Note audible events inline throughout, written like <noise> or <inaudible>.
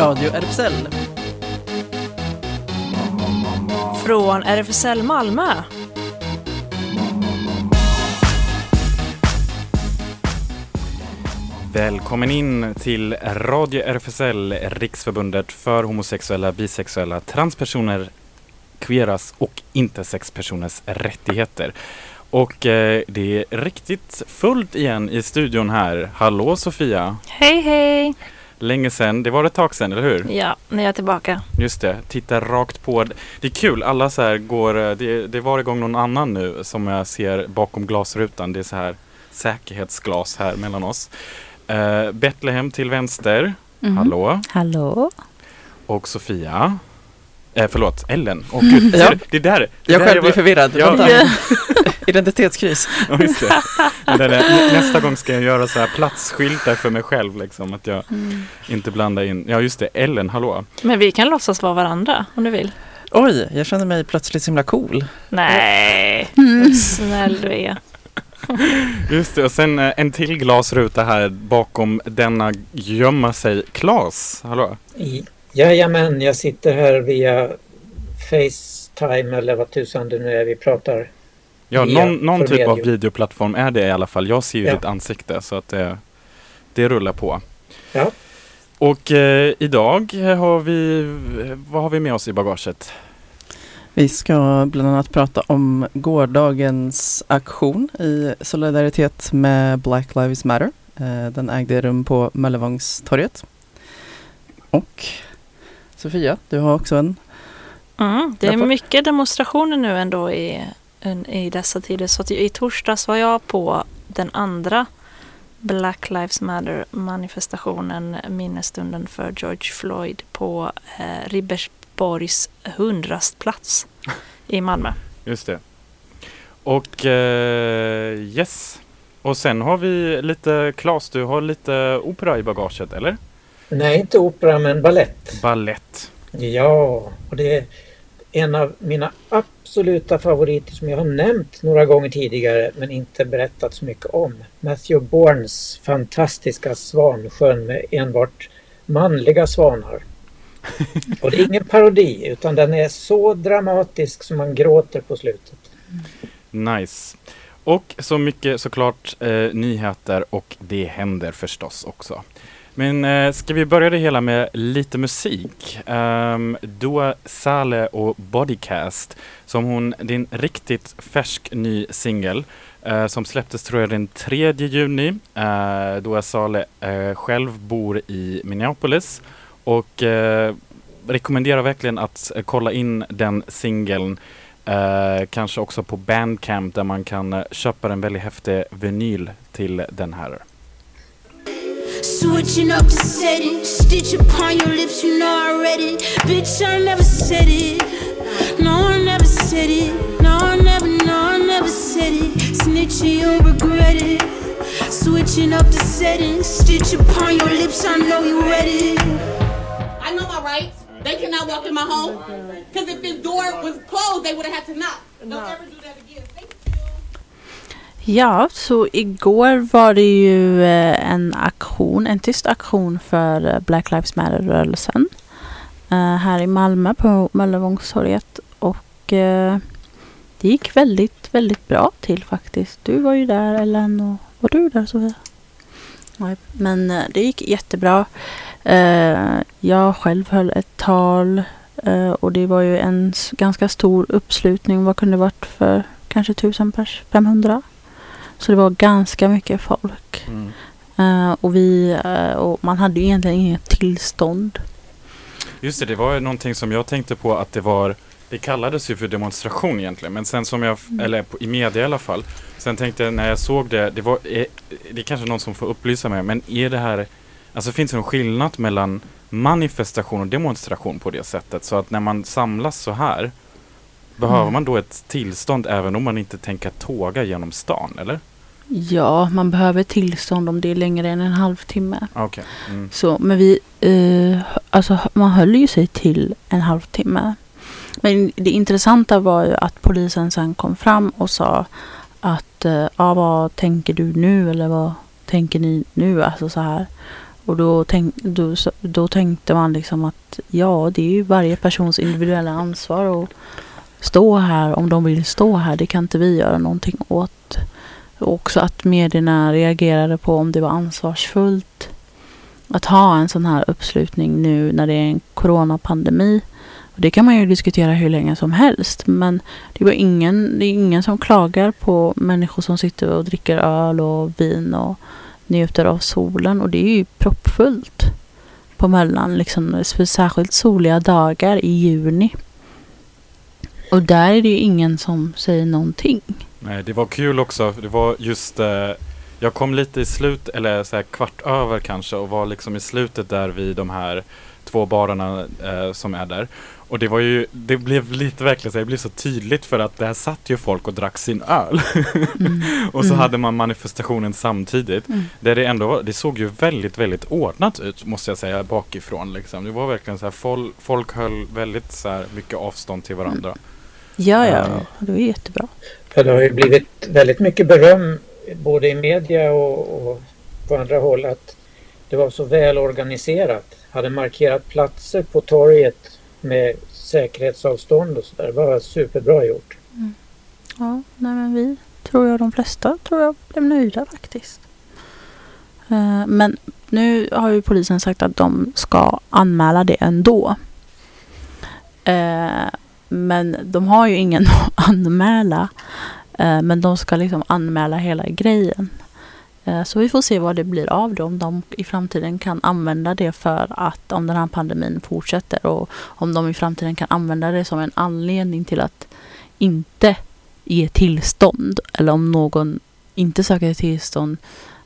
Radio RFSL. Från RFSL Malmö. Välkommen in till Radio RFSL, Riksförbundet för homosexuella, bisexuella, transpersoner, queeras och intersexpersoners rättigheter. Och eh, det är riktigt fullt igen i studion här. Hallå Sofia! Hej hej! Länge sedan, det var ett tag sedan, eller hur? Ja, nu är jag tillbaka. Just det, titta rakt på. Det är kul, alla så här går, eh, det, det var igång någon annan nu som jag ser bakom glasrutan. Det är så här säkerhetsglas här mellan oss. Uh, Betlehem till vänster, Mhm. hallå. Hallå? Och Sofia. Eh, förlåt, Ellen. Åh <laughs> gud, Ja. det där. Det Jag där själv blir förvirrad. Ja. <laughs> Identitetskris. Ja, just det. Men det nä- nästa gång ska jag göra så här platsskyltar för mig själv liksom. Att jag inte blandar in. Ja just det, Ellen, hallå. Men vi kan låtsas vara varandra om du vill. Oj, jag känner mig plötsligt så himla cool. Nej, vad snäll du är. <laughs> Just det, och sen eh, en till glasruta här bakom denna gömma sig. Klas, hallå. Jajamän, jag sitter här via Facetime eller vad tusan det nu är vi pratar. Ja, någon, någon typ av videoplattform är det i alla fall. Jag ser ju Ja. ditt ansikte så att det, det rullar på. Ja. Och eh, idag har vi, vad har vi med oss i bagaget? Vi ska bland annat prata om gårdagens aktion i solidaritet med Black Lives Matter. Eh, Den ägde rum på Möllevångstorget. Och Sofia, du har också en Mm, det är mycket demonstrationer nu ändå i, i dessa tider. Så att i torsdags var jag på den andra Black Lives Matter manifestationen, minnesstunden för George Floyd på eh, Ribersborgs hundrastplats i Malmö. Just det. Och eh, yes. Och sen har vi lite, Klas, du har lite opera i bagaget, eller? Nej, inte opera men ballett. Ballett. Ja, och det är en av mina absoluta favoriter som jag har nämnt några gånger tidigare men inte berättat så mycket om. Matthew Bournes fantastiska Svansjön med enbart manliga svanar. <laughs> Och det är ingen parodi utan den är så dramatisk som man gråter på slutet. Nice. Och så mycket såklart eh, nyheter och det händer förstås också. Men eh, ska vi börja det hela med lite musik? Um, Dua Saleh och Bodycast, som hon, det är en riktigt färsk ny singel eh, som släpptes tror jag den 3 juni. Eh, Dua Saleh eh, själv bor i Minneapolis och eh, rekommenderar verkligen att eh, kolla in den singeln Eh, kanske också på Bandcamp där man kan eh, köpa en väldigt häftig vinyl till den här. Switching up the setting, stitch upon your lips, you know I read it. Bitch, I never said it. No, I never said it. No, I never, no, I never said it. Snitching, you'll regret it. Switching up the setting, stitch upon your lips, I know you read it. I know my rights. They cannot walk in my home. Because if this door was closed, they would have had to knock. Don't ever do that again. Ja, så igår var det ju eh, en aktion, en tyst aktion för eh, Black Lives Matter-rörelsen eh, här i Malmö på Möllevångstorget och det gick väldigt, väldigt bra till faktiskt. Du var ju där Ellen och var du där Sofia? Nej, men det gick jättebra. Jag själv höll ett tal och det var ju en ganska stor uppslutning. Vad kunde det varit för kanske tusen pers? 500? Så det var ganska mycket folk. Eh, och, vi, eh, och man hade ju egentligen inget tillstånd. Just det, det var ju någonting som jag tänkte på att det var det kallades ju för demonstration egentligen, men sen som jag, eller på, i media i alla fall, sen tänkte jag när jag såg det, det var, är, det är kanske någon som får upplysa mig, men är det här, alltså finns det någon skillnad mellan manifestation och demonstration på det sättet? Så att när man samlas så här, behöver Mm. man då ett tillstånd även om man inte tänker tåga genom stan, eller? Ja, man behöver tillstånd om det är längre än en halvtimme. Okej. Mm. Så, men vi, eh, alltså man höll ju sig till en halvtimme. Men det intressanta var ju att polisen sen kom fram och sa att, eh, ja vad tänker du nu eller vad tänker ni nu? Alltså så här. Och då, tänk, då, då tänkte man liksom att ja, det är ju varje persons individuella ansvar att stå här om de vill stå här. Det kan inte vi göra någonting åt. Och också att medierna reagerade på om det var ansvarsfullt att ha en sån här uppslutning nu när det är en coronapandemi. Och det kan man ju diskutera hur länge som helst. Men det, var ingen, det är ingen som klagar på människor som sitter och dricker öl och vin och njuter av solen. Och det är ju proppfullt på Möllan. Liksom, särskilt soliga dagar i juni. Och där är det ju ingen som säger någonting. Nej, det var kul också. Det var just eh, jag kom lite i slut, eller så här kvart över kanske och var liksom i slutet där vid de här två barerna eh, som är där. Och det var ju, det blev lite verkligen så det blev så tydligt för att där satt ju folk och drack sin öl. Mm. <laughs> och så Mm. hade man manifestationen samtidigt. Mm. Där det ändå var, det såg ju väldigt, väldigt ordnat ut måste jag säga bakifrån liksom. Det var verkligen så här, folk, folk höll väldigt så här mycket avstånd till varandra. Ja, ja, Ja. det var jättebra. För det har ju blivit väldigt mycket beröm både i media och, och på andra håll att det var så väl organiserat. Hade markerat platser på torget med säkerhetsavstånd och sådär. Det var superbra gjort. Mm. Ja, nej men vi tror jag de flesta tror jag blev nöjda faktiskt. Eh, men nu har ju polisen sagt att de ska anmäla det ändå. Eh, men de har ju ingen <laughs> att anmäla. Eh, Men de ska liksom anmäla hela grejen. Eh, Så vi får se vad det blir av det. Om de i framtiden kan använda det för att om den här pandemin fortsätter och om de i framtiden kan använda det som en anledning till att inte ge tillstånd eller om någon inte söker tillstånd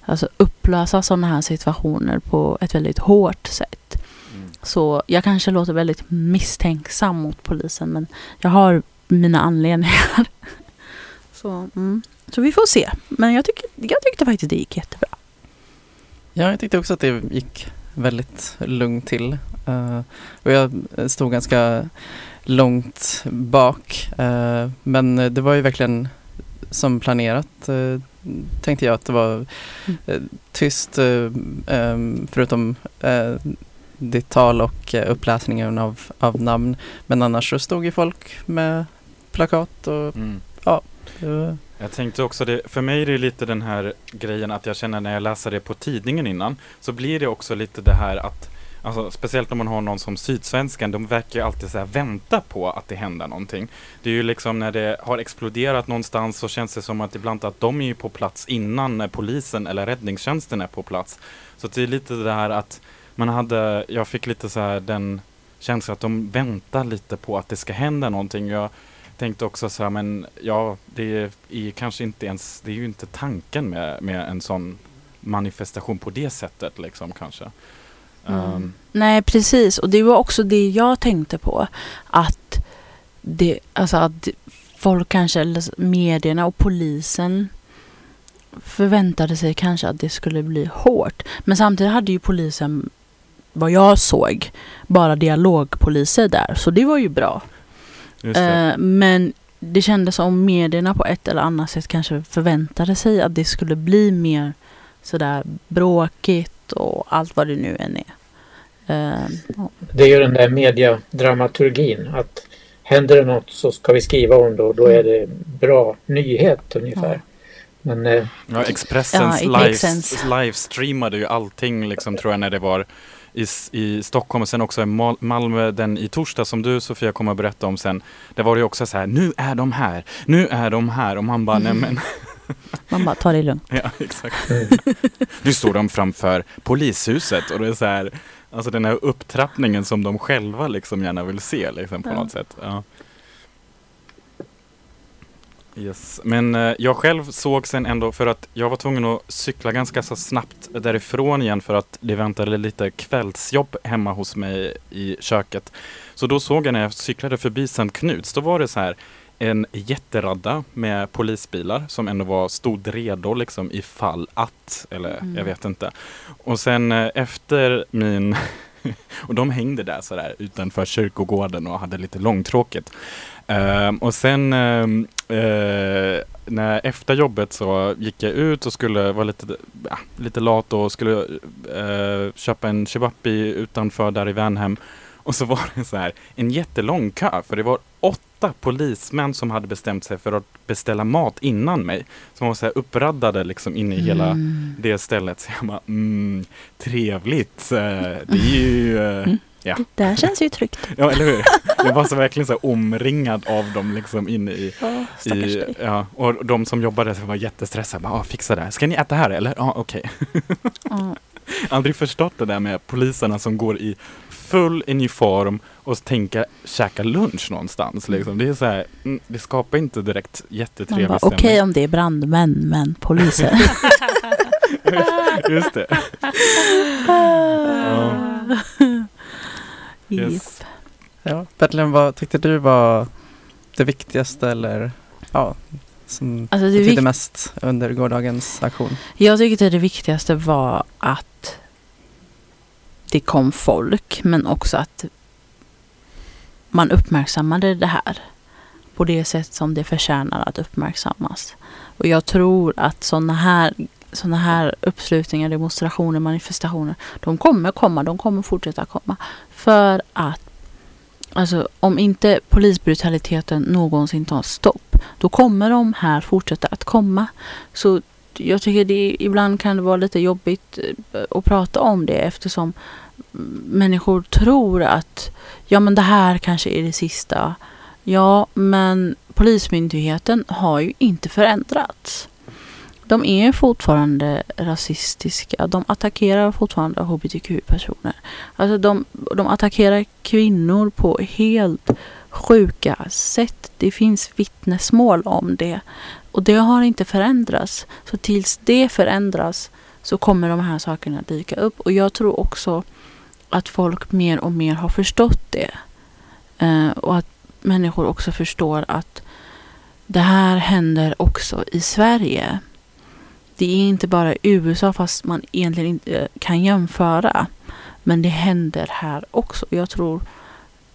alltså upplösa sådana här situationer på ett väldigt hårt sätt. Mm. Så jag kanske låter väldigt misstänksam mot polisen men jag har mina anledningar. <laughs> Så, mm. Så vi får se. Men jag, tycker, jag tyckte faktiskt det gick jättebra. Ja, jag tyckte också att det gick väldigt lugnt till. Eh, och jag stod ganska långt bak. eh, men det var ju verkligen som planerat eh, tänkte jag att det var eh, tyst em, förutom ditt tal och uppläsningen av, av namn. Men annars så stod ju folk med plakat och Mm. Jag tänkte också det, för mig är det lite den här grejen att jag känner när jag läser det på tidningen innan så blir det också lite det här att Alltså, speciellt om man har någon som Sydsvenskan, de verkar ju alltid så här vänta på att det händer någonting. Det är ju liksom när det har exploderat någonstans så känns det som att ibland att de är ju på plats innan när polisen eller räddningstjänsten är på plats. Så det är lite det här att man hade, jag fick lite så här den känslan att de väntar lite på att det ska hända någonting. Jag tänkte också så här, men ja, det är kanske inte ens, det är ju inte tanken med, med en sån manifestation på det sättet liksom kanske. Mm. Ehm, Nej, precis. Och det var också det jag tänkte på. Att, det, alltså att folk kanske, eller medierna och polisen förväntade sig kanske att det skulle bli hårt. Men samtidigt hade ju polisen, vad jag såg, bara dialogpoliser där. Så det var ju bra. Det. Eh, men det kändes som medierna på ett eller annat sätt kanske förväntade sig att det skulle bli mer sådär bråkigt och allt vad det nu än är. Eh. Det är ju den där mediadramaturgin. Att händer det något så ska vi skriva om det och då är det bra nyhet ungefär. Ja. Men eh, Ja, Expressens Ja, live, livestreamade ju allting liksom tror jag när det var i, i Stockholm och sen också i Mal- Malmö den i torsdag som du Sofia kommer att berätta om sen. Där var det ju också så här, nu är de här, nu är de här och man bara, nej men, <laughs> Man bara tar det lugnt. ja exakt. mm, Nu står de framför polishuset och det är så här, alltså den här upptrappningen som de själva liksom gärna vill se liksom på Ja. något sätt. Ja. Yes. Men eh, jag själv såg sen ändå för att jag var tvungen att cykla ganska så snabbt därifrån igen för att det väntade lite kvällsjobb hemma hos mig i köket. Så då såg jag när jag cyklade förbi Sankt Knuts, då var det så här en jätteradda med polisbilar som ändå var, stod redo liksom ifall att, eller Mm. jag vet inte. Och sen eh, efter min <laughs> och de hängde där sådär utanför kyrkogården och hade lite långtråkigt. Ehm, och sen ehm, eh, när efter jobbet så gick jag ut och skulle vara lite, ja, lite lat och skulle eh, köpa en shibapi utanför där i Vänhem. Och så var det så här en jättelång kö för det var åtta polismän som hade bestämt sig för att beställa mat innan mig. Som var så här uppraddade liksom inne i hela Mm. det stället. Så jag bara, mm, trevligt. Det är ju, eh, Mm. ja. Det här känns ju tryggt. <laughs> ja eller hur. Jag var så verkligen så omringad av dem liksom inne i, stackars i ja, och de som jobbade så var jättestressade. Bara, ah, fixa det. Ska ni äta här eller? Ja, okej. Ja. <laughs> Aldrig förstått det där med poliserna som går i full uniform och tänker käka lunch någonstans. Liksom. Det är så här, mm, det skapar inte direkt jättetrevlig stämning. Okej om det är brandmän, men poliser. <laughs> <laughs> Just det. Japp. Yes. Ja, Bertlin, vad tyckte du var det viktigaste eller ja, som Alltså det betydde mest under gårdagens aktion? Jag tyckte det viktigaste var att det kom folk, men också att man uppmärksammade det här på det sätt som det förtjänar att uppmärksammas. Och jag tror att sådana här, såna här uppslutningar, demonstrationer, manifestationer, de kommer komma, de kommer fortsätta komma. För att Alltså om inte polisbrutaliteten någonsin tar stopp, då kommer de här fortsätta att komma. Så jag tycker det ibland kan det vara lite jobbigt eh, att prata om det eftersom människor tror att ja men det här kanske är det sista. Ja men Polismyndigheten har ju inte förändrats. De är fortfarande rasistiska. De attackerar fortfarande hbtq-personer. Alltså de, de attackerar kvinnor på helt sjuka sätt. Det finns vittnesmål om det. Och det har inte förändrats. Så tills det förändras så kommer de här sakerna dyka upp. Och jag tror också att folk mer och mer har förstått det. Eh, och att människor också förstår att det här händer också i Sverige. Det är inte bara i USA fast man egentligen inte eh, kan jämföra. Men det händer här också. Jag tror,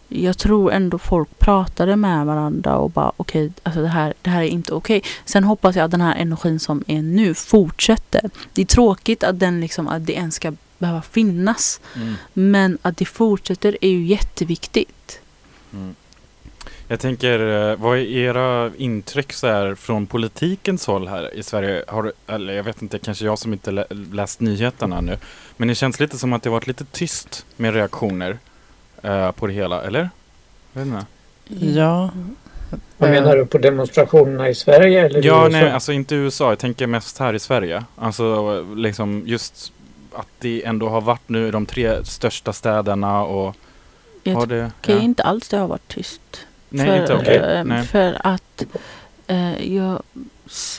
jag tror ändå folk pratade med varandra och bara okej, alltså det, här, det här är inte okej. Sen hoppas jag att den här energin som är nu fortsätter. Det är tråkigt att den liksom, att det ens ska behöva finnas. Mm. Men att det fortsätter är ju jätteviktigt. Mm. Jag tänker, eh, vad är era intryck så här från politikens håll här i Sverige? Har, eller jag vet inte, kanske jag som inte lä läst nyheterna nu. Men det känns lite som att det varit lite tyst med reaktioner eh, på det hela, eller? Jag vet inte. Ja, Vad eh, menar du på demonstrationerna i Sverige eller i Ja, USA? nej, alltså inte i USA. Jag tänker mest här i Sverige. Alltså liksom just att det ändå har varit nu i de tre största städerna och Jag har det... tycker ja. inte alls det har varit tyst. Nej, för, inte okej. eh, Nej. för att eh, jag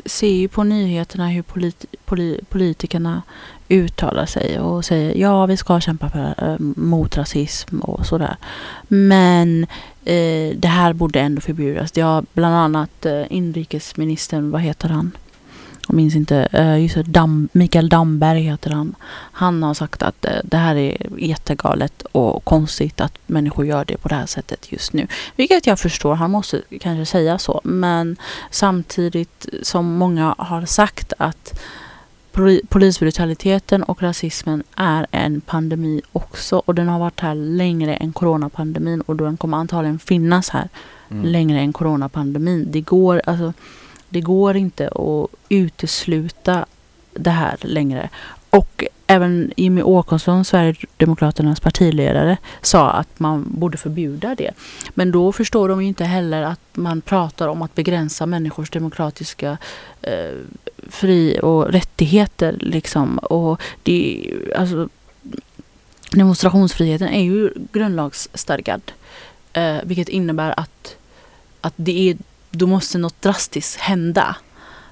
ser ju på nyheterna hur polit, poli, politikerna uttalar sig och säger ja vi ska kämpa för, eh, mot rasism och sådär. Men eh, det här borde ändå förbjudas. Det har bland annat eh, inrikesministern, vad heter han? Jag minns inte, eh, just det, Dam, Mikael Damberg heter han. Han har sagt att eh, det här är jättegalet och konstigt att människor gör det på det här sättet just nu. Vilket jag förstår, han måste kanske säga så. Men samtidigt som många har sagt att poli- polisbrutaliteten och rasismen är en pandemi också. Och den har varit här längre än coronapandemin och den kommer antagligen finnas här Mm. längre än coronapandemin. Det går, alltså, det går inte att utesluta det här längre. Och även Jimmy Åkesson, Sverigedemokraternas partiledare, sa att man borde förbjuda det. Men då förstår de ju inte heller att man pratar om att begränsa människors demokratiska eh, fri och rättigheter. Liksom. Och det, alltså, demonstrationsfriheten är ju grundlagsstadgad. Eh, vilket innebär att, att det är, då måste något drastiskt hända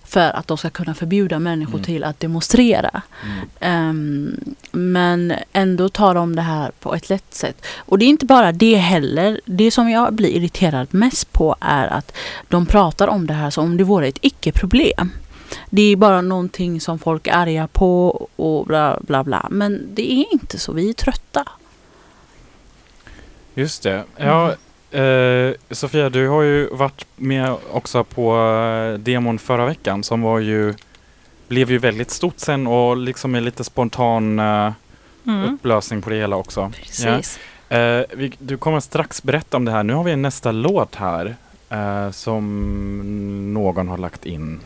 för att de ska kunna förbjuda människor Mm. till att demonstrera. Mm. Ehm, men ändå tar de det här på ett lätt sätt. Och det är inte bara det heller. Det som jag blir irriterad mest på är att de pratar om det här som om det vore ett icke-problem. Det är bara någonting som folk är arga på och bla bla bla. Men det är inte så. Vi är trötta. Just det. Ja, eh, Sofia, du har ju varit med också på eh, demon förra veckan som var ju blev ju väldigt stort sen och liksom en lite spontan eh, Mm. upplösning på det hela också. Precis. Eh, vi, du kommer strax berätta om det här. Nu har vi en nästa låt här eh, som någon har lagt in.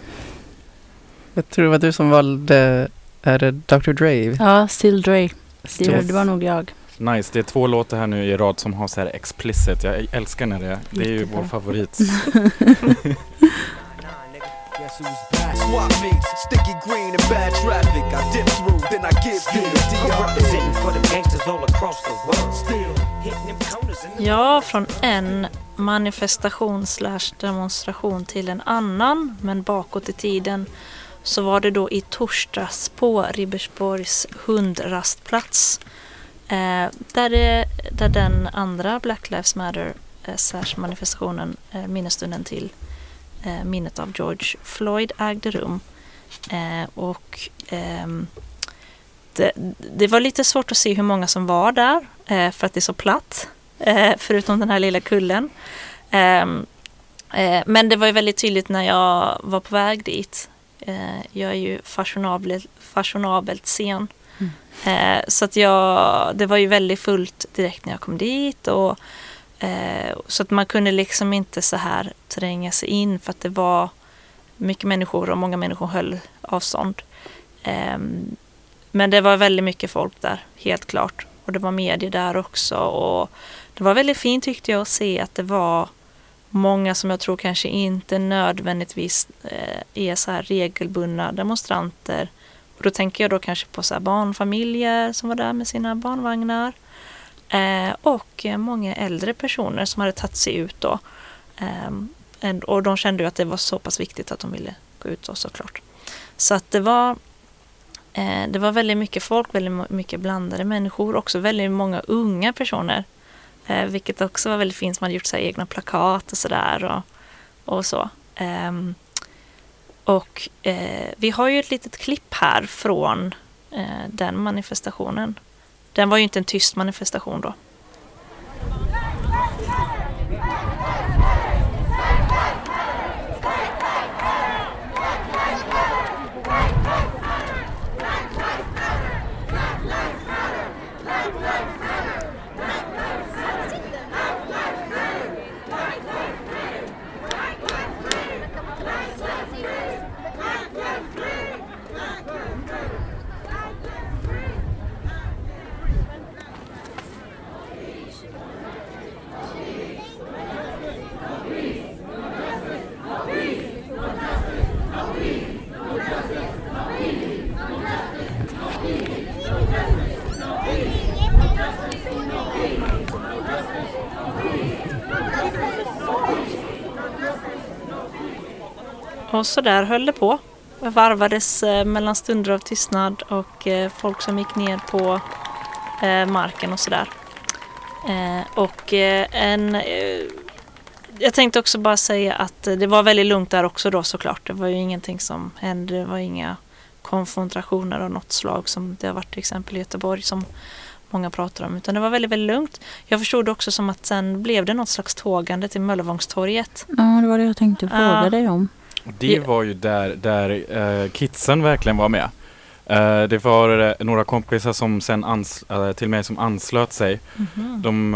Jag tror det var du som valde, är det Dr. Dre? Ja, Still Dre. Det, Still- det var nog jag. Nice, det är två låtar här nu i rad som har så här explicit. Jag älskar när det är. Det är ju vår favorit. Guess who's back? Swap meets, sticky green and bad traffic. I dip through, then I give you the I'm DR. representing for the gangsters all across the world. Still hitting them corners in the Ja, från en manifestation slash demonstration till en annan, men bakåt i tiden så var det då i torsdags på Ribersborgs hundrastplats. Eh, där, det, där den andra Black Lives Matter eh, slash manifestationen, eh, minnesstunden till eh, minnet av George Floyd ägde rum. Eh, och ehm, det, det var lite svårt att se hur många som var där eh, för att det är så platt. Eh, förutom den här lilla kullen. Ehm, eh, men det var ju väldigt tydligt när jag var på väg dit. Eh, jag är ju fashionabelt, fashionabelt sen. Mm. Eh, så att jag, det var ju väldigt fullt direkt när jag kom dit. Och, eh, så att man kunde liksom inte så här tränga sig in för att det var mycket människor och många människor höll avstånd. Eh, men det var väldigt mycket folk där, helt klart. Och det var medier där också. Och det var väldigt fint tyckte jag att se att det var många som jag tror kanske inte nödvändigtvis eh, är så här regelbundna demonstranter. Och då tänker jag då kanske på så här barnfamiljer som var där med sina barnvagnar. Eh, och många äldre personer som hade tagit sig ut då. Eh, och de kände ju att det var så pass viktigt att de ville gå ut då såklart. Så att det var Eh, det var väldigt mycket folk, väldigt mycket blandade människor, också väldigt många unga personer. Eh, vilket också var väldigt fint, man hade gjort så här egna plakat och sådär. Och, och så. Ehm, och eh, vi har ju ett litet klipp här från eh, den manifestationen. Den var ju inte en tyst manifestation då. Och så där höll det på. Varvades eh, mellan stunder av tystnad och eh, folk som gick ner på eh, marken och sådär. Och en... Jag tänkte också bara säga att det var väldigt lugnt där också då såklart. Det var ju ingenting som hände. Det var inga konfrontationer av något slag som det har varit till exempel i Göteborg som många pratar om. Utan det var väldigt, väldigt lugnt. Jag förstod också som att sen blev det något slags tågande till Möllevångstorget. Ja, det var det jag tänkte fråga Ja. dig om. Det var ju där, där eh, kidsen verkligen var med. Eh, det var eh, några kompisar som sen ans- till mig som anslöt sig. Mhm. De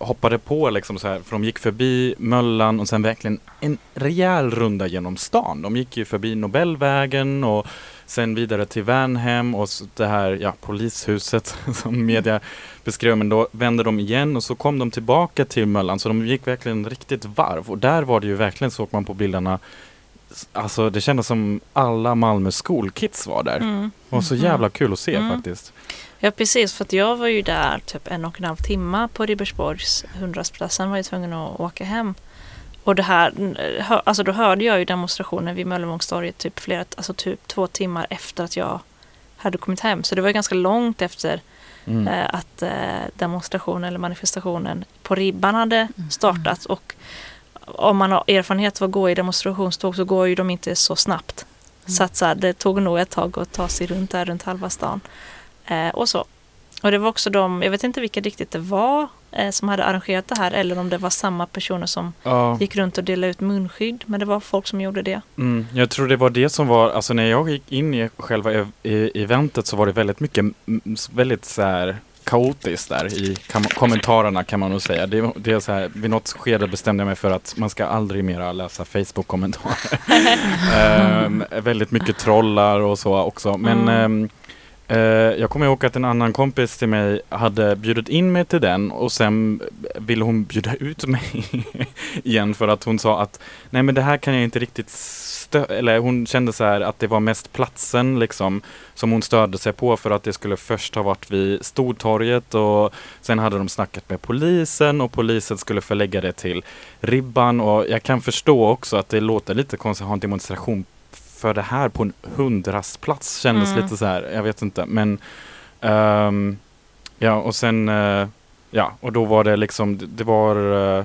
hoppade på liksom så här, för de gick förbi Möllan och sen verkligen en rejäl runda genom stan. De gick ju förbi Nobelvägen och sen vidare till Värnhem och det här ja, polishuset <laughs> som media beskrev. Men då vände de igen och så kom de tillbaka till Möllan så de gick verkligen riktigt varv. Och där var det ju verkligen, såg man på bilderna, Alltså det kändes som alla Malmö skolkids var där. Mm. Det var så jävla kul att se Mm. faktiskt. Ja precis, för att jag var ju där typ en och en halv timme på Ribersborgs hundrastplatsen var jag tvungen att åka hem. Och det här, alltså då hörde jag ju demonstrationen vid Möllevångstorget typ flera, alltså typ två timmar efter att jag hade kommit hem. Så det var ganska långt efter Mm. eh, att eh, demonstrationen eller manifestationen på Ribban hade startat. Och om man har erfarenhet av att gå i demonstrationståg så går ju de inte så snabbt. Så att så här, det tog nog ett tag att ta sig runt där runt halva stan. Eh, och så. Och det var också de, jag vet inte vilka riktigt det var, eh, som hade arrangerat det här eller om det var samma personer som Ja. gick runt och delade ut munskydd. Men det var folk som gjorde det. Mm, jag tror det var det som var, alltså när jag gick in i själva ev- i, eventet så var det väldigt mycket, mm, väldigt så här kaotiskt där i kommentarerna kan man nog säga. Det, det är så här, vid något skede bestämde jag mig för att man ska aldrig mera läsa Facebook-kommentarer. <laughs> Ehm, väldigt mycket trollar och så också. Men Mm. ehm, eh, jag kommer ihåg att en annan kompis till mig hade bjudit in mig till den och sen ville hon bjuda ut mig <laughs> igen för att hon sa att nej men det här kan jag inte riktigt stö- eller hon kände så här att det var mest platsen liksom som hon störde sig på för att det skulle först ha varit vid Stortorget och sen hade de snackat med polisen och polisen skulle förlägga det till Ribban och jag kan förstå också att det låter lite konstigt att ha en demonstration för det här på en hundrastplats kändes Mm. lite så här, jag vet inte men ehm, ja och sen eh, ja och då var det liksom det, var eh,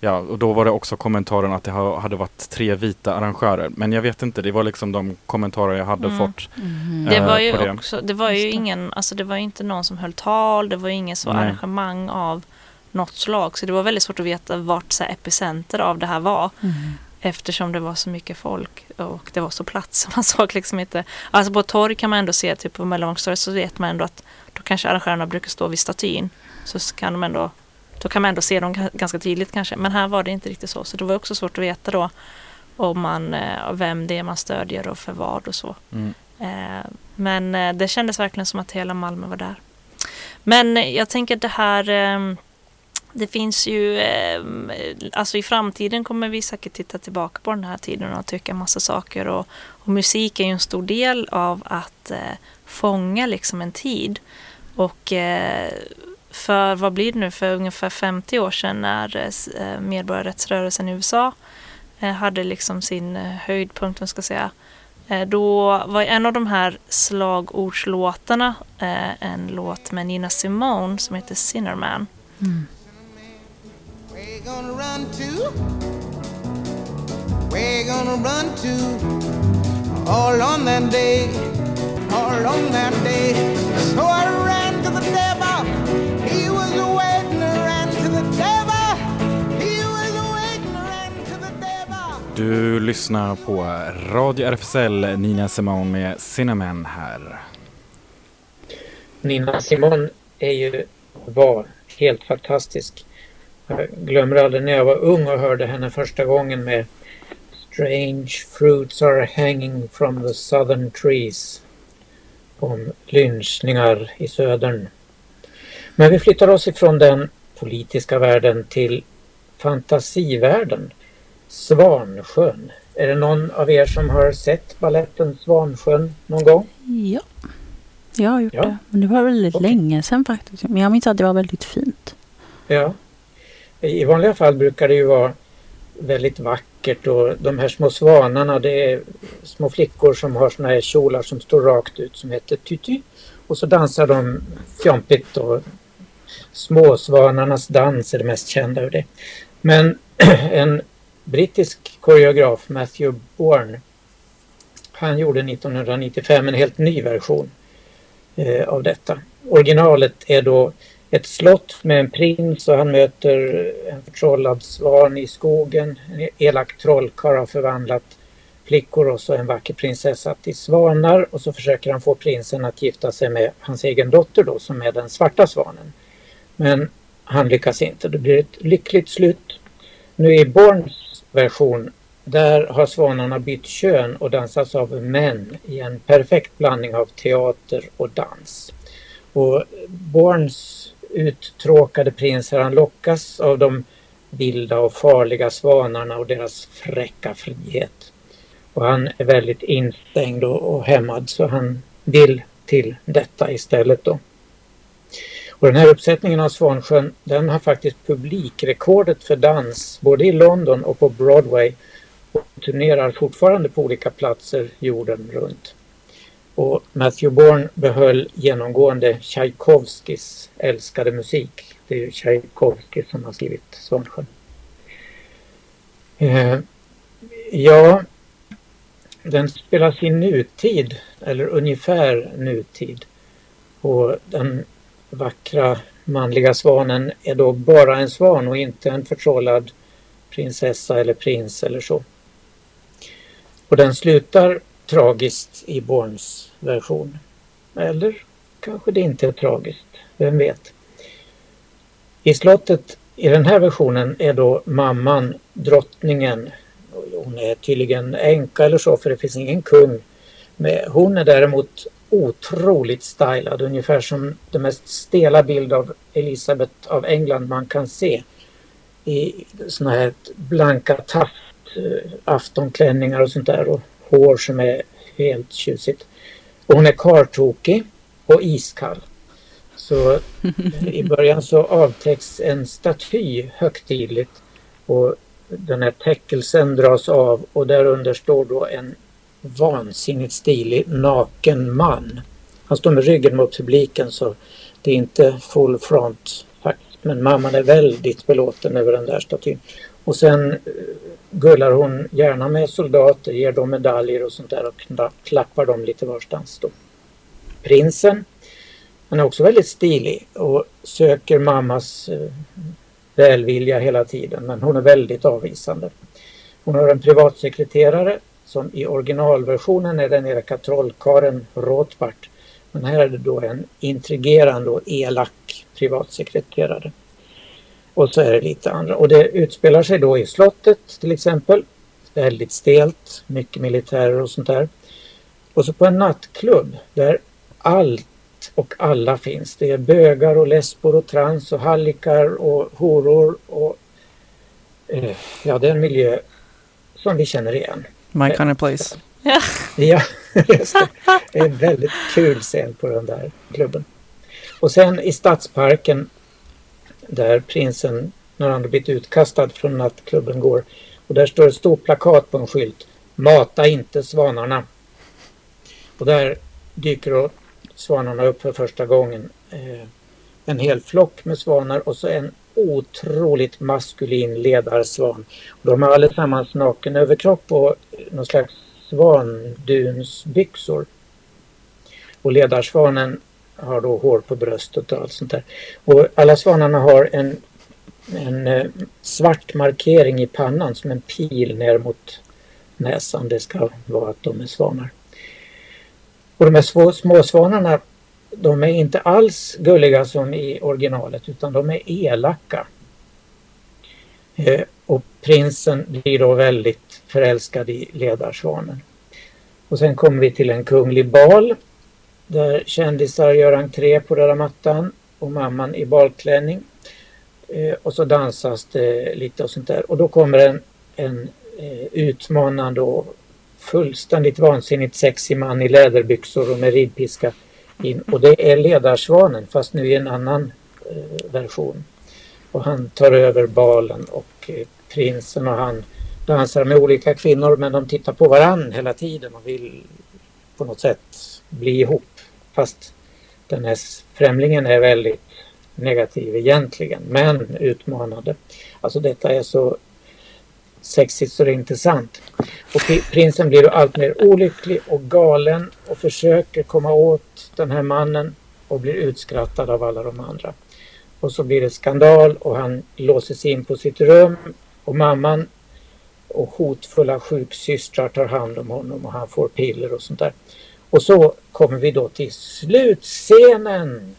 Ja, och då var det också kommentaren att det ha- hade varit tre vita arrangörer. Men jag vet inte, det var liksom de kommentarer jag hade Mm. fått. Mhm. Det Eh, var ju på det. också, det var ju det. ingen, alltså det var ju inte någon som höll tal, det var ju ingen så Nej. arrangemang av något slag. Så det var väldigt svårt att veta vart så här, epicenter av det här var. Mm. Eftersom det var så mycket folk och det var så platt <laughs> så man såg liksom inte. Alltså på torg kan man ändå se, typ på Mellanvångstorget så vet man ändå att då kanske arrangörerna brukar stå vid statyn. Så kan de ändå, då kan man ändå se dem ga- ganska tydligt kanske. Men här var det inte riktigt så. Så det var också svårt att veta då om man, eh, vem det är man stödjer och för vad och så. Mm. Eh, Men eh, det kändes verkligen som att hela Malmö var där. Men jag tänker det här ehm, det finns ju, eh, alltså i framtiden kommer vi säkert titta tillbaka på den här tiden och tycka massa saker och, och musik är ju en stor del av att eh, fånga liksom en tid. Och eh, för, vad blir det nu, för ungefär 50 år sedan när eh, eh, medborgarrättsrörelsen i USA eh, hade liksom sin höjdpunkt, man ska säga, Då var en av de här slagordslåtarna en låt med Nina Simone som heter Sinnerman. Mm. All on that day, all on that day. So I ran to the devil. Du lyssnar på Radio RFSL, Nina Simone med Cinnamon här. Nina Simone är ju, var helt fantastisk. Jag glömmer aldrig när jag var ung och hörde henne första gången med Strange fruits are hanging from the southern trees. Om lynchningar i södern. Men vi flyttar oss ifrån den politiska världen till fantasivärlden. Svansjön. Är det någon av er som har sett balletten Svansjön någon gång? Ja, jag har gjort Ja. det. Men det var väldigt Okej. länge sedan faktiskt. Men jag minns att det var väldigt fint. Ja. I vanliga fall brukar det ju vara väldigt vackert och de här små svanarna det är små flickor som har såna här kjolar som står rakt ut som heter tutu. Och så dansar de fjompigt och Småsvanarnas dans är det mest kända ur det. Men <clears throat> en brittisk koreograf, Matthew Bourne, han gjorde 1995 en helt ny version eh, av detta. Originalet är då ett slott med en prins och han möter en förtrollad svan i skogen. En elak trollkarl har förvandlat flickor och så en vacker prinsessa till svanar och så försöker han få prinsen att gifta sig med hans egen dotter då som är den svarta svanen. Men han lyckas inte. Det blir ett lyckligt slut. Nu i Borns version där har svanarna bytt kön och dansas av män i en perfekt blandning av teater och dans. Och Borns uttråkade prinsar han lockas av de vilda och farliga svanarna och deras fräcka frihet. Och han är väldigt instängd och, och hämmad så han vill till detta istället då. Och den här uppsättningen av Svansjön den har faktiskt publikrekordet för dans både i London och på Broadway och turnerar fortfarande på olika platser jorden runt. Och Matthew Bourne behöll genomgående Tchaikovskis älskade musik. Det är ju Tchaikovsky som har skrivit Svansjön. Eh, ja, den spelas i nutid, eller ungefär nutid, Och den vackra manliga svanen är då bara en svan och inte en förtrollad prinsessa eller prins eller så. Och den slutar tragiskt i Borns version. Eller kanske det inte är tragiskt, vem vet. I slottet i den här versionen är då mamman drottningen. Hon är tydligen änka eller så för det finns ingen kung. Men hon är däremot otroligt stylad, ungefär som den mest stela bild av Elisabeth av England man kan se. I såna här blanka taft, eh, aftonklänningar och sånt där och hår som är helt tjusigt. Och hon är kartokig och iskall. Så i början så avtäcks en staty högtidligt och den här täckelsen dras av och därunder står då en vansinnigt stilig naken man. Han står med ryggen mot publiken så det är inte full front faktiskt. Men mamman är väldigt belåten över den där statyn. Och sen eh, gullar hon gärna med soldater, ger dem medaljer och sånt där och klappar dem lite varstans då. Prinsen, han är också väldigt stilig och söker mammas eh, välvilja hela tiden men hon är väldigt avvisande. Hon har en privatsekreterare som i originalversionen är den elaka trollkaren Rothbart. Men här är det då en intrigerande och elak privatsekreterare. Och så är det lite andra. Och det utspelar sig då i slottet till exempel. Väldigt stelt, mycket militärer och sånt där. Och så på en nattklubb där allt och alla finns. Det är bögar och lesbor och trans och hallikar och horor och eh, ja, det är en miljö som vi känner igen. My kind of place. <laughs> Ja, just det. det är en väldigt kul scen på den där klubben. Och sen i stadsparken där prinsen, när han har blivit utkastad från nattklubben går. Och där står ett stort plakat på en skylt. Mata inte svanarna. Och där dyker då svanarna upp för första gången. Eh, en hel flock med svanar och så en otroligt maskulin ledarsvan. De har allesammans naken överkropp och någon slags svandunsbyxor. Och ledarsvanen har då hår på bröstet och allt sånt där. Och alla svanarna har en, en eh, svart markering i pannan som en pil ner mot näsan. Det ska vara att de är svanar. Och de här små, småsvanarna de är inte alls gulliga som i originalet utan de är elaka. Eh, och prinsen blir då väldigt förälskad i ledarsvanen. Och sen kommer vi till en kunglig bal där kändisar gör entré på röda mattan och mamman i balklänning. Eh, och så dansas det lite och sånt där. Och då kommer en, en eh, utmanande och fullständigt vansinnigt sexig man i läderbyxor och med ridpiska in. Och det är ledarsvanen fast nu i en annan eh, version. Och han tar över balen och eh, prinsen och han dansar med olika kvinnor men de tittar på varann hela tiden och vill på något sätt bli ihop. Fast den här främlingen är väldigt negativ egentligen men utmanande. Alltså detta är så sexigt så det är inte sant. Och prinsen blir allt mer olycklig och galen och försöker komma åt den här mannen och blir utskrattad av alla de andra. Och så blir det skandal och han låses in på sitt rum och mamman och hotfulla sjuksystrar tar hand om honom och han får piller och sånt där. Och så kommer vi då till slutscenen.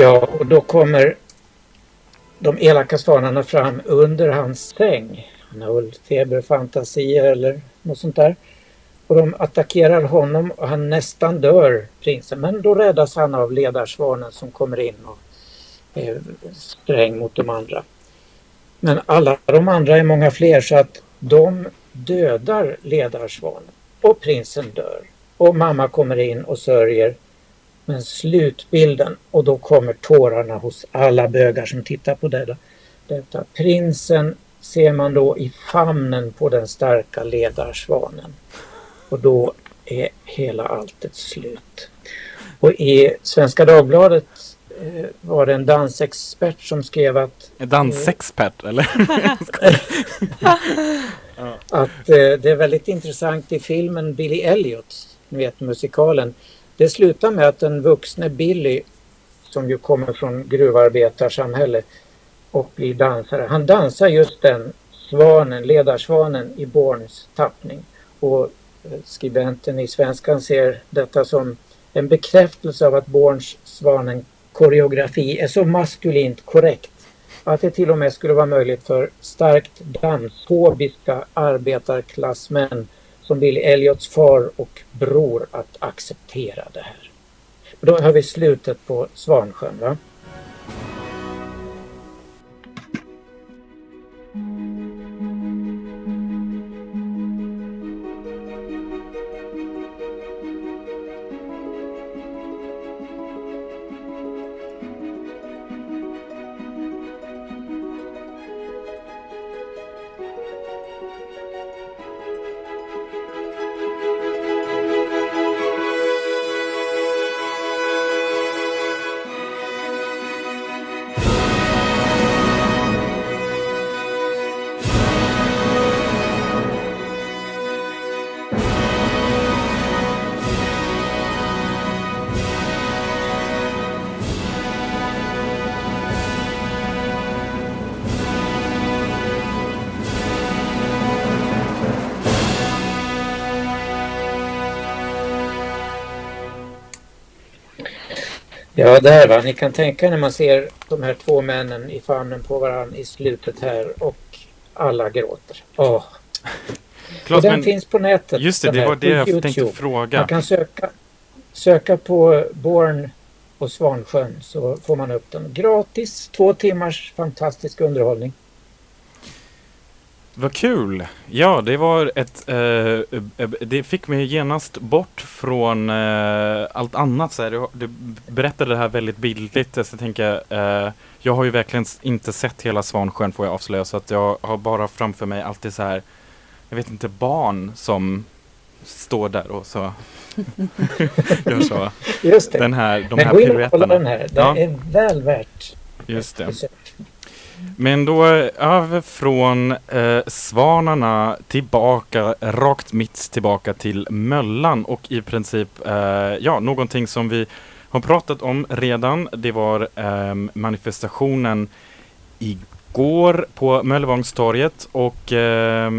Ja, och då kommer de elaka svanarna fram under hans säng. Han har väl feberfantasier eller något sånt där. Och de attackerar honom och han nästan dör, prinsen. Men då räddas han av ledarsvanen som kommer in och är sträng mot de andra. Men alla de andra är många fler så att de dödar ledarsvanen. Och prinsen dör. Och mamma kommer in och sörjer men slutbilden, och då kommer tårarna hos alla bögar som tittar på detta. detta. Prinsen ser man då i famnen på den starka ledarsvanen. Och då är hela alltet slut. Och i Svenska Dagbladet eh, var det en dansexpert som skrev att... En dansexpert eller? <laughs> att eh, det är väldigt intressant i filmen Billy Elliot, ni vet musikalen. Det slutar med att den vuxne Billy, som ju kommer från gruvarbetarsamhälle och blir dansare, han dansar just den svanen, ledarsvanen i Borns tappning. Och eh, skribenten i Svenskan ser detta som en bekräftelse av att Borns svanen koreografi är så maskulint korrekt att det till och med skulle vara möjligt för starkt dansfobiska arbetarklassmän som Billy Elliots far och bror att acceptera det här. Då har vi slutet på Svansjön. Va? Ja, där va. Ni kan tänka när man ser de här två männen i famnen på varandra i slutet här och alla gråter. Åh. Och den men- finns på nätet. Just det, det här, var det jag YouTube. tänkte fråga. Man kan söka, söka på Born och Svansjön så får man upp den. Gratis, två timmars fantastisk underhållning. Vad kul! Ja, det var ett... Eh, eh, det fick mig genast bort från eh, allt annat. Så här. Du, du berättade det här väldigt bildligt. Så jag tänker, eh, jag har ju verkligen inte sett hela Svansjön får jag avslöja. Så att jag har bara framför mig alltid så här, jag vet inte, barn som står där och så <laughs> gör så. Just det. Den här, de Men här gå in och kolla piruetterna. den här. Det Ja. är väl värt Just det. Men då eh, över från eh, Svanarna tillbaka, rakt mitt tillbaka till Möllan och i princip, eh, ja, någonting som vi har pratat om redan. Det var eh, manifestationen igår på Möllevångstorget och eh,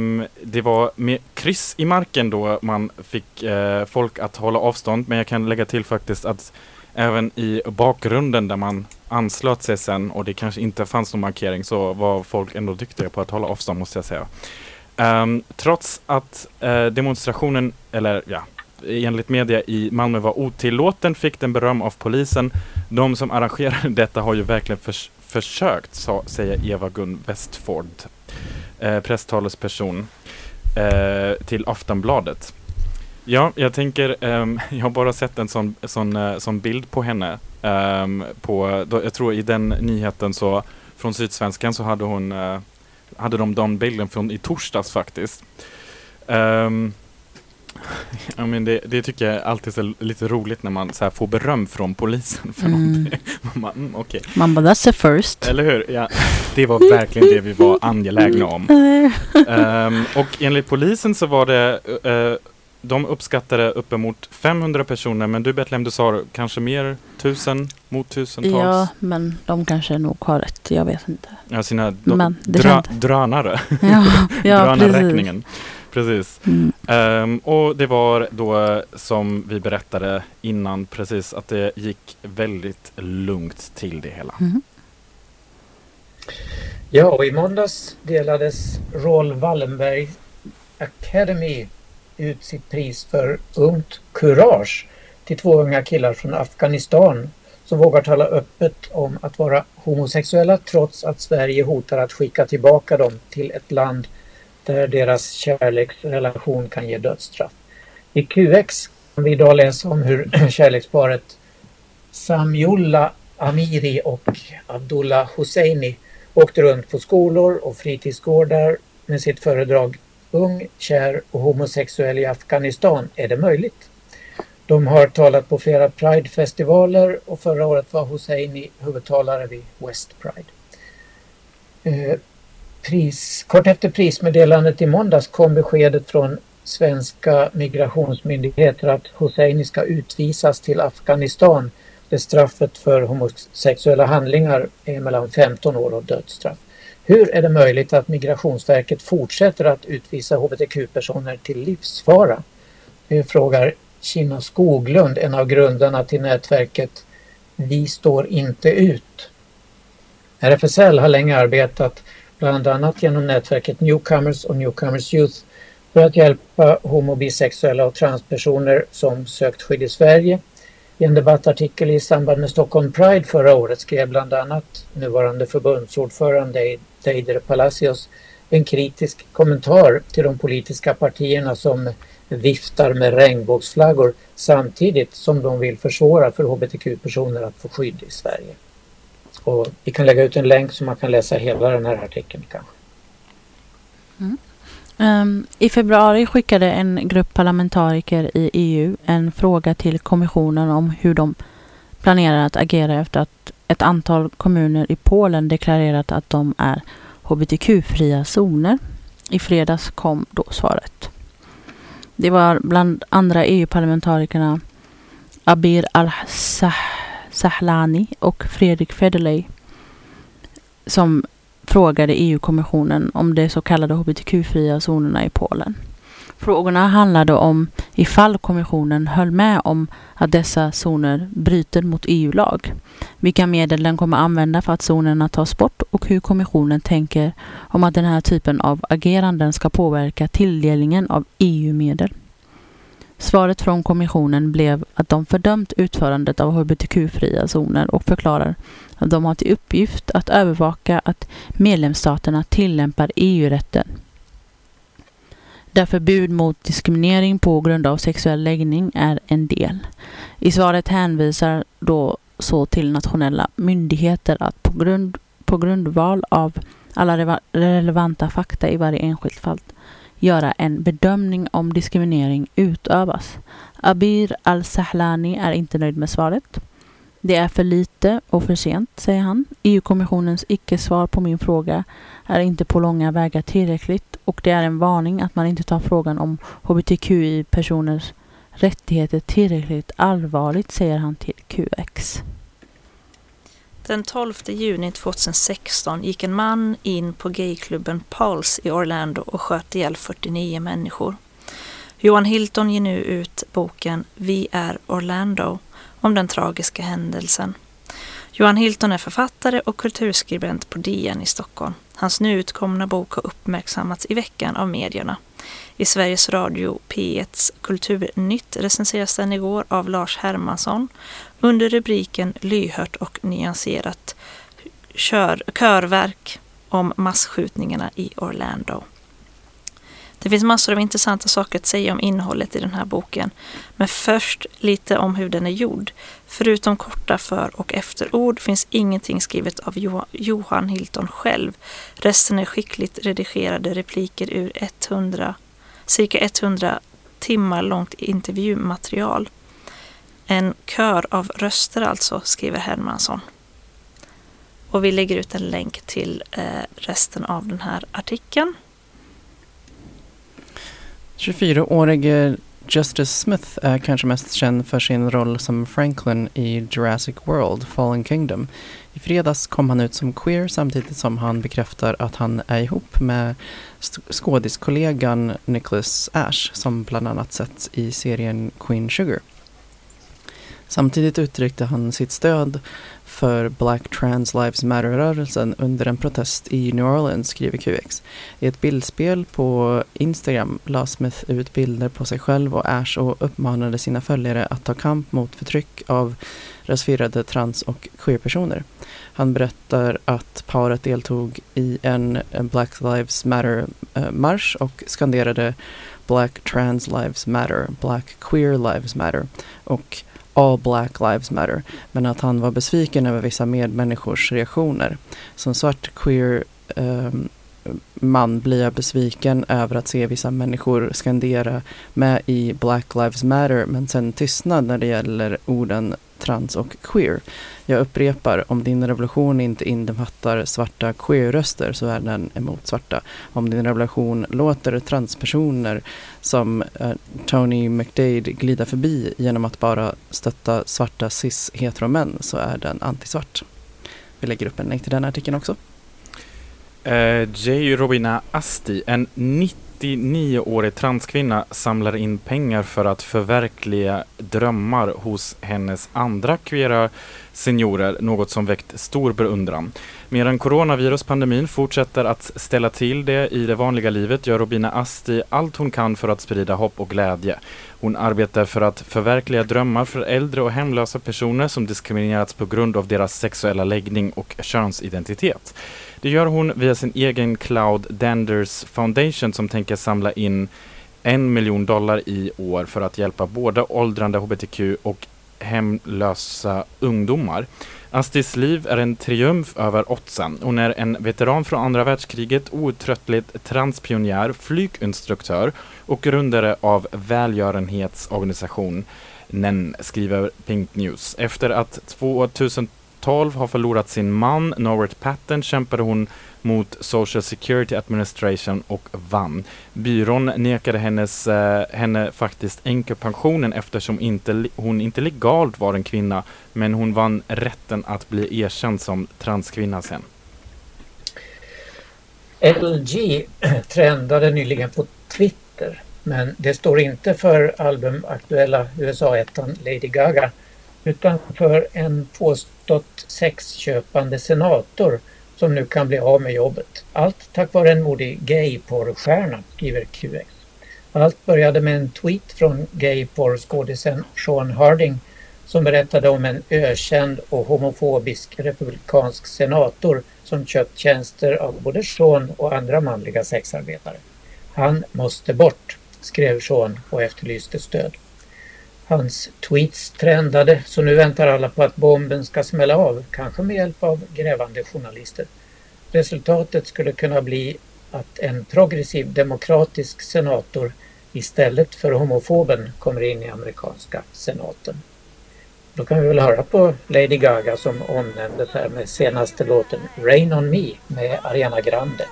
det var med kryss i marken då man fick eh, folk att hålla avstånd. Men jag kan lägga till faktiskt att även i bakgrunden där man anslöt sig sen och det kanske inte fanns någon markering så var folk ändå duktiga på att hålla avstånd måste jag säga. Um, trots att uh, demonstrationen, eller ja, enligt media i Malmö var otillåten fick den beröm av polisen. De som arrangerade <laughs> detta har ju verkligen förs- försökt, sa, säger Eva-Gun Westford, uh, presstalesperson uh, till Aftonbladet. Ja, jag tänker, ehm, <laughs> jag har bara sett en sån, sån, eh, sån bild på henne. ehm, på, då, jag tror i den nyheten så, från Sydsvenskan så hade hon, eh, hade de den bilden från i torsdags faktiskt. Ehm, <laughs> ja, men det, det tycker jag alltid är lite roligt när man så här får beröm från polisen för Mm. någonting. <laughs> Man mm, okej. Man bara, that's a first. Eller hur? Ja, det var verkligen det vi var angelägna om. Ehm, och enligt polisen så var det, eh, de uppskattade uppemot 500 personer, men du Betlehem, du sa kanske mer, tusen mot tusentals? Ja, men de kanske nog har rätt. Jag vet inte. Ja, sina do, Men kände- drönare. <laughs> Ja, ja <laughs> Drönarräkningen. Precis. Mm. Ehm, och det var då som vi berättade innan precis att det gick väldigt lugnt till det hela. Mm. Ja, och i måndags delades Roll Wallenberg Academy ut sitt pris för Ungt Courage till två unga killar från Afghanistan som vågar tala öppet om att vara homosexuella trots att Sverige hotar att skicka tillbaka dem till ett land där deras kärleksrelation kan ge dödsstraff. I QX kan vi idag läsa om hur <clears throat> kärleksparet Samiullah Amiri och Abdullah Husseini åkte runt på skolor och fritidsgårdar med sitt föredrag Ung, kär och homosexuell i Afghanistan, är det möjligt? De har talat på flera Pride-festivaler och förra året var Husseini huvudtalare vid West Pride. Eh, pris, kort efter prismeddelandet i måndags kom beskedet från svenska migrationsmyndigheter att Husseini ska utvisas till Afghanistan där straffet för homosexuella handlingar är mellan 15 år och dödsstraff. Hur är det möjligt att Migrationsverket fortsätter att utvisa hbtq-personer till livsfara? Det frågar Kina Skoglund, en av grundarna till nätverket Vi står inte ut. RFSL har länge arbetat bland annat genom nätverket Newcomers och Newcomers Youth för att hjälpa homo-, bisexuella och transpersoner som sökt skydd i Sverige. I en debattartikel i samband med Stockholm Pride förra året skrev bland annat nuvarande förbundsordförande Teider Palacios en kritisk kommentar till de politiska partierna som viftar med regnbågsflaggor samtidigt som de vill försvåra för hbtq-personer att få skydd i Sverige. Och vi kan lägga ut en länk så man kan läsa hela den här artikeln kanske. Mm. Um, I februari skickade en grupp parlamentariker i EU en fråga till kommissionen om hur de planerar att agera efter att ett antal kommuner i Polen deklarerat att de är hbtq-fria zoner. I fredags kom då svaret. Det var bland andra EU-parlamentarikerna Abir al-Sahlani och Fredrik Federley som frågade EU-kommissionen om de så kallade hbtq-fria zonerna i Polen. Frågorna handlade om ifall kommissionen höll med om att dessa zoner bryter mot EU-lag, vilka medel den kommer använda för att zonerna tas bort och hur kommissionen tänker om att den här typen av ageranden ska påverka tilldelningen av EU-medel. Svaret från kommissionen blev att de fördömt utförandet av hbtq-fria zoner och förklarar att de har till uppgift att övervaka att medlemsstaterna tillämpar EU-rätten där förbud mot diskriminering på grund av sexuell läggning är en del. I svaret hänvisar då så till nationella myndigheter att på, grund, på grundval av alla relevanta fakta i varje enskilt fall göra en bedömning om diskriminering utövas. Abir al-Sahlani är inte nöjd med svaret. Det är för lite och för sent, säger han. EU-kommissionens icke-svar på min fråga är inte på långa vägar tillräckligt och det är en varning att man inte tar frågan om hbtqi-personers rättigheter tillräckligt allvarligt, säger han till QX. Den 12 juni 2016 gick en man in på gayklubben Pulse i Orlando och sköt ihjäl 49 människor. Johan Hilton ger nu ut boken Vi är Orlando om den tragiska händelsen. Johan Hilton är författare och kulturskribent på DN i Stockholm. Hans nu utkomna bok har uppmärksammats i veckan av medierna. I Sveriges Radio P1s Kulturnytt recenseras den igår av Lars Hermansson under rubriken Lyhört och nyanserat kör, körverk om massskjutningarna i Orlando. Det finns massor av intressanta saker att säga om innehållet i den här boken. Men först lite om hur den är gjord. Förutom korta för och efterord finns ingenting skrivet av Johan Hilton själv. Resten är skickligt redigerade repliker ur 100, cirka 100 timmar långt intervjumaterial. En kör av röster alltså, skriver Hermansson. Och vi lägger ut en länk till eh, resten av den här artikeln. 24-årige Justice Smith är kanske mest känd för sin roll som Franklin i Jurassic World Fallen Kingdom. I fredags kom han ut som queer samtidigt som han bekräftar att han är ihop med skådiskollegan Nicholas Ash som bland annat setts i serien Queen Sugar. Samtidigt uttryckte han sitt stöd för Black Trans Lives Matter-rörelsen under en protest i New Orleans, skriver QX. I ett bildspel på Instagram la Smith ut bilder på sig själv och Ash och uppmanade sina följare att ta kamp mot förtryck av rasifierade trans och queerpersoner. Han berättar att paret deltog i en Black Lives Matter-marsch eh, och skanderade Black Trans Lives Matter, Black Queer Lives Matter och All Black Lives Matter, men att han var besviken över vissa medmänniskors reaktioner. Som svart queer um, man blir jag besviken över att se vissa människor skandera med i Black Lives Matter men sen tystnad när det gäller orden trans och queer. Jag upprepar, om din revolution inte innefattar svarta queer-röster så är den emot svarta. Om din revolution låter transpersoner som eh, Tony McDade glida förbi genom att bara stötta svarta cis-heteromän så är den antisvart. Vi lägger upp en länk till den artikeln också. Uh, J. Robina Asti, en 39-årig transkvinna, samlar in pengar för att förverkliga drömmar hos hennes andra queera seniorer, något som väckt stor beundran. Medan coronaviruspandemin fortsätter att ställa till det i det vanliga livet gör Robina Asti allt hon kan för att sprida hopp och glädje. Hon arbetar för att förverkliga drömmar för äldre och hemlösa personer som diskriminerats på grund av deras sexuella läggning och könsidentitet. Det gör hon via sin egen Cloud Danders Foundation som tänker samla in en miljon dollar i år för att hjälpa både åldrande hbtq och hemlösa ungdomar. Astis liv är en triumf över oddsen. Hon är en veteran från andra världskriget, outtröttligt transpionjär, flyginstruktör och grundare av välgörenhetsorganisationen NEN, skriver Pink News. Efter att 2012 har förlorat sin man, Norbert Patton, kämpade hon mot Social Security Administration och vann. Byrån nekade hennes, eh, henne faktiskt änkepensionen eftersom inte, hon inte legalt var en kvinna, men hon vann rätten att bli erkänd som transkvinna sen. LG <clears throat> trendade nyligen på Twitter, men det står inte för albumaktuella USA-ettan Lady Gaga, utan för en påstått sexköpande senator som nu kan bli av med jobbet. Allt tack vare en modig gayporrstjärna, skriver QX. Allt började med en tweet från gayporrskådisen Sean Harding som berättade om en ökänd och homofobisk republikansk senator som köpt tjänster av både Sean och andra manliga sexarbetare. Han måste bort, skrev Sean och efterlyste stöd. Hans tweets trendade så nu väntar alla på att bomben ska smälla av, kanske med hjälp av grävande journalister. Resultatet skulle kunna bli att en progressiv demokratisk senator istället för homofoben kommer in i amerikanska senaten. Då kan vi väl höra på Lady Gaga som omnämndes här med senaste låten Rain on me med Ariana Grande.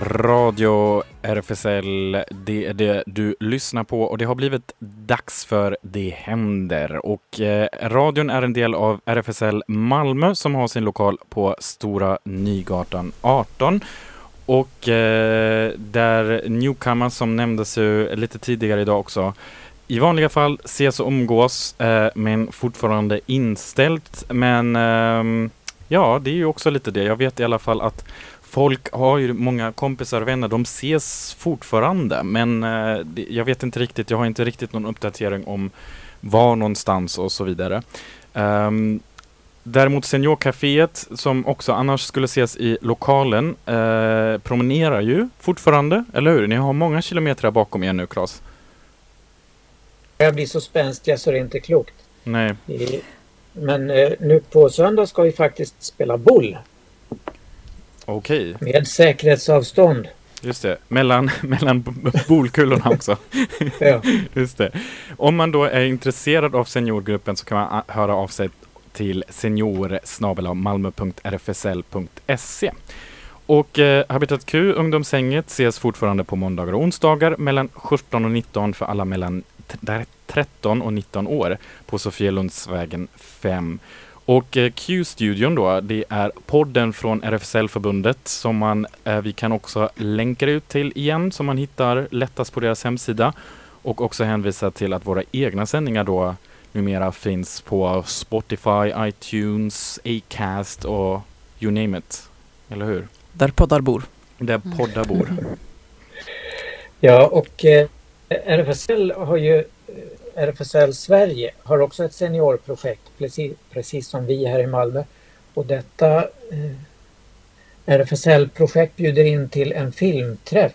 Radio RFSL, det är det du lyssnar på och det har blivit dags för Det händer. Och eh, radion är en del av RFSL Malmö som har sin lokal på Stora Nygatan 18. Och eh, där Newcomer som nämndes ju lite tidigare idag också i vanliga fall ses och umgås eh, men fortfarande inställt. Men ehm, ja, det är ju också lite det. Jag vet i alla fall att folk har ju många kompisar och vänner, de ses fortfarande men eh, jag vet inte riktigt, jag har inte riktigt någon uppdatering om var någonstans och så vidare. Um, däremot Seniorcaféet som också annars skulle ses i lokalen eh, promenerar ju fortfarande, eller hur? Ni har många kilometer bakom er nu Claes. Jag blir så spänstiga så det är inte klokt. Nej. Men eh, nu på söndag ska vi faktiskt spela boll Okej. Med säkerhetsavstånd. Just det, mellan, <laughs> mellan bolkulorna också. <laughs> ja. Just det. Om man då är intresserad av seniorgruppen så kan man höra av sig till senior malmö.rfsl.se. Och eh, Habitat Q, ungdomshänget, ses fortfarande på måndagar och onsdagar mellan 17 och 19 för alla mellan 13 och 19 år på Sofielundsvägen 5. Och eh, Q-studion då, det är podden från RFSL-förbundet som man, eh, vi kan också länka ut till igen, som man hittar lättast på deras hemsida. Och också hänvisa till att våra egna sändningar då numera finns på Spotify, iTunes, Acast och you name it. Eller hur? Där poddar bor. Där poddar bor. Ja, och eh, RFSL har ju RFSL Sverige har också ett seniorprojekt precis, precis som vi här i Malmö. Och detta eh, RFSL-projekt bjuder in till en filmträff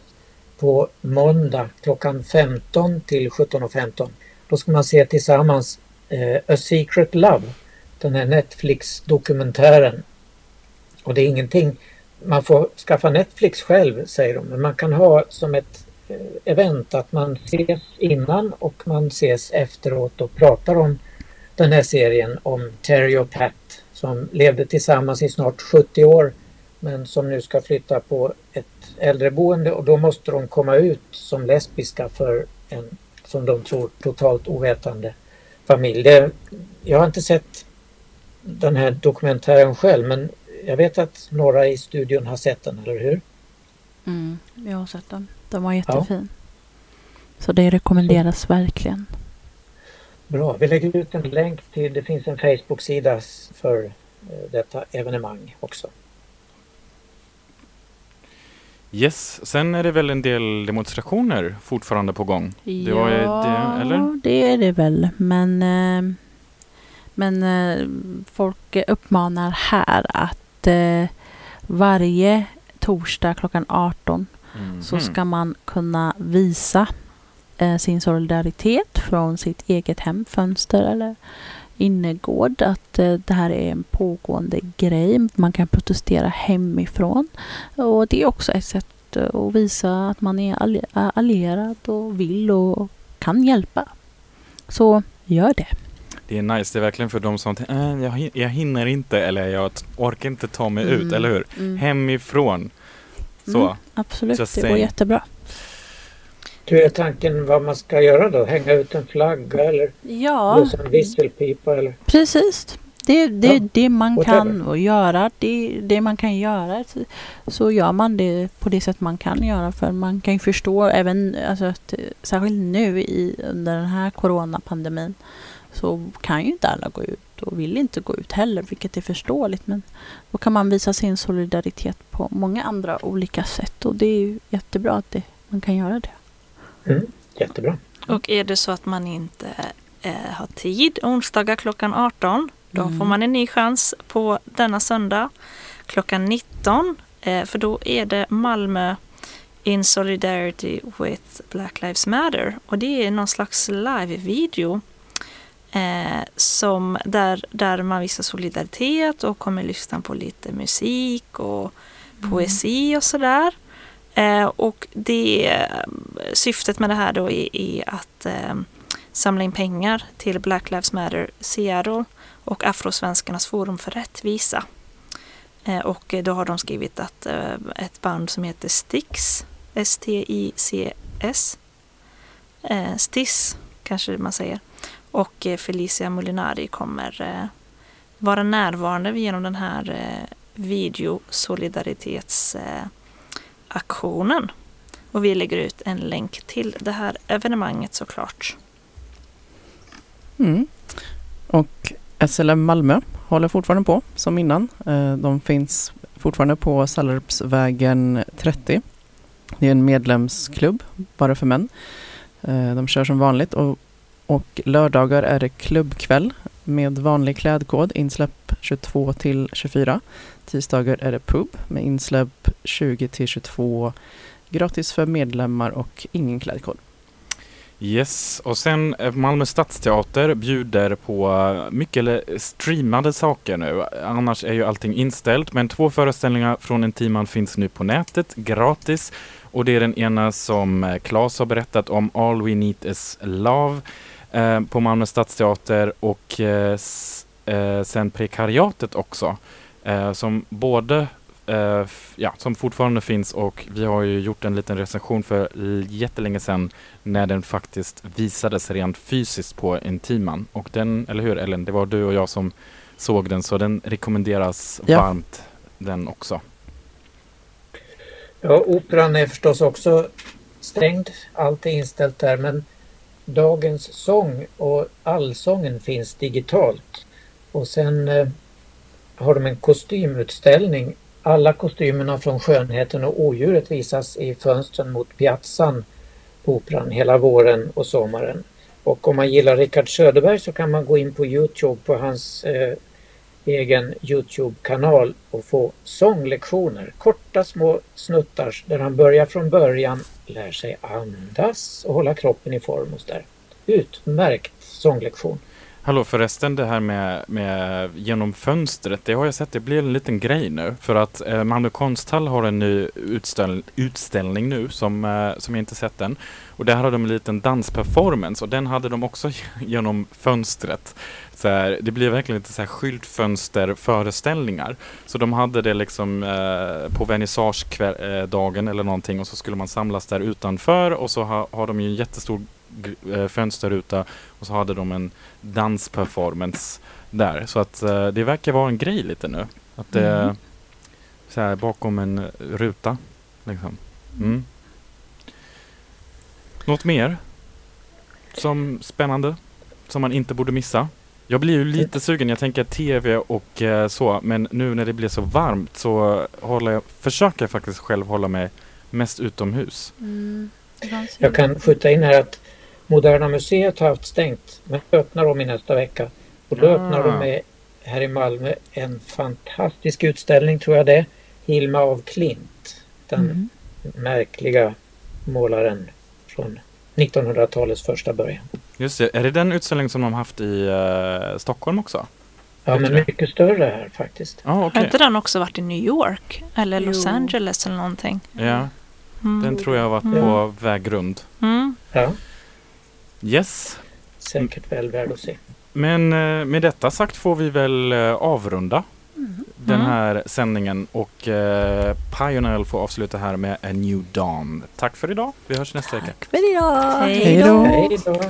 på måndag klockan 15 till 17.15. Då ska man se tillsammans eh, A Secret Love, den här Netflix-dokumentären. Och det är ingenting, man får skaffa Netflix själv säger de, men man kan ha som ett event att man ses innan och man ses efteråt och pratar om den här serien om Terry och Pat som levde tillsammans i snart 70 år men som nu ska flytta på ett äldreboende och då måste de komma ut som lesbiska för en, som de tror, totalt ovetande familj. Det, jag har inte sett den här dokumentären själv men jag vet att några i studion har sett den, eller hur? Mm, jag har sett den. Den var jättefin. Ja. Så det rekommenderas Så. verkligen. Bra, vi lägger ut en länk till, det finns en Facebook-sida för eh, detta evenemang också. Yes, sen är det väl en del demonstrationer fortfarande på gång? Det ja, det, eller? det är det väl. Men, eh, men eh, folk uppmanar här att varje torsdag klockan 18 mm. så ska man kunna visa sin solidaritet från sitt eget hemfönster eller innergård att eh, det här är en pågående grej. Man kan protestera hemifrån. Och det är också ett sätt eh, att visa att man är allierad och vill och kan hjälpa. Så gör det. Det är nice, det är verkligen för de som äh, jag, jag hinner inte eller jag orkar inte ta mig mm. ut, eller hur? Mm. Hemifrån. Så. Mm, absolut, Just det går jättebra. Hur är tanken vad man ska göra då? Hänga ut en flagga eller ja. blåsa en visselpipa? Eller? Precis. Det, det, ja. det man kan göra. Det, det man kan göra så gör man det på det sätt man kan göra. För man kan ju förstå även, alltså, att, särskilt nu i, under den här coronapandemin så kan ju inte alla gå ut och vill inte gå ut heller, vilket är förståeligt. Men då kan man visa sin solidaritet på många andra olika sätt och det är ju jättebra att det, man kan göra det. Mm, jättebra. Och är det så att man inte eh, har tid onsdagar klockan 18 då mm. får man en ny chans på denna söndag klockan 19 eh, för då är det Malmö In Solidarity with Black Lives Matter och det är någon slags live-video eh, som där, där man visar solidaritet och kommer lyssna på lite musik och mm. poesi och sådär. Eh, och det, syftet med det här då är, är att eh, samla in pengar till Black Lives Matter Seattle och Afrosvenskarnas forum för rättvisa. Eh, och då har de skrivit att eh, ett band som heter Stix, S-T-I-C-S, eh, Stis kanske man säger, och eh, Felicia Molinari kommer eh, vara närvarande genom den här eh, videosolidaritetsaktionen. Och vi lägger ut en länk till det här evenemanget såklart. Mm. Och SLM Malmö håller fortfarande på som innan. De finns fortfarande på Sallerupsvägen 30. Det är en medlemsklubb bara för män. De kör som vanligt och, och lördagar är det klubbkväll med vanlig klädkod, insläpp 22 till 24. Tisdagar är det pub med insläpp 20 till 22 gratis för medlemmar och ingen klädkod. Yes, och sen eh, Malmö Stadsteater bjuder på eh, mycket streamade saker nu. Annars är ju allting inställt, men två föreställningar från en timman finns nu på nätet gratis. Och det är den ena som eh, Claes har berättat om, All We Need Is Love eh, på Malmö Stadsteater och eh, eh, sen Prekariatet också eh, som både eh, ja, som fortfarande finns och vi har ju gjort en liten recension för jättelänge sedan när den faktiskt visades rent fysiskt på Intiman. Och den, eller hur Ellen, det var du och jag som såg den så den rekommenderas ja. varmt den också. Ja, operan är förstås också stängd. Allt är inställt där men Dagens sång och allsången finns digitalt. Och sen eh, har de en kostymutställning. Alla kostymerna från Skönheten och Odjuret visas i fönstren mot piazzan på Operan hela våren och sommaren. Och om man gillar Rickard Söderberg så kan man gå in på Youtube på hans eh, egen Youtube-kanal och få sånglektioner. Korta små snuttar där han börjar från början, lär sig andas och hålla kroppen i form och sådär. Utmärkt sånglektion. Hallå förresten det här med, med genom fönstret, det har jag sett, det blir en liten grej nu. För att eh, Malmö konsthall har en ny utställ, utställning nu som, eh, som jag inte sett än. Och där hade de en liten dansperformance och den hade de också <laughs> genom fönstret. Så här, det blir verkligen lite så här skyltfönsterföreställningar. Så de hade det liksom eh, på vernissagedagen eh, eller någonting och så skulle man samlas där utanför och så ha, har de ju en jättestor fönsterruta och så hade de en dansperformance där. Så att eh, det verkar vara en grej lite nu. Att det är Mm. så här bakom en ruta. Liksom. Mm. Något mer som spännande som man inte borde missa? Jag blir ju lite sugen. Jag tänker tv och eh, så. Men nu när det blir så varmt så håller jag, försöker jag faktiskt själv hålla mig mest utomhus. Mm. Jag kan skjuta in här att Moderna Museet har haft stängt men öppnar de i nästa vecka. Och då Ah. öppnar de med, här i Malmö en fantastisk utställning tror jag det. Hilma av Klint. Den Mm. märkliga målaren från 1900-talets första början. Just det. Är det den utställning som de haft i eh, Stockholm också? Ja, men mycket större här faktiskt. Ja, Har okej. inte den också varit i New York? Eller Los Jo. Angeles eller någonting? Ja, Mm. den tror jag har varit Mm. på väg runt. Mm. Ja, Yes. Säkert väl värd att se. Men eh, med detta sagt får vi väl eh, avrunda mm-hmm. mm. den här sändningen och eh, Pioneer får avsluta här med A New Dawn. Tack för idag. Vi hörs nästa vecka. Tack för idag. Hej. Hej då. Hej då.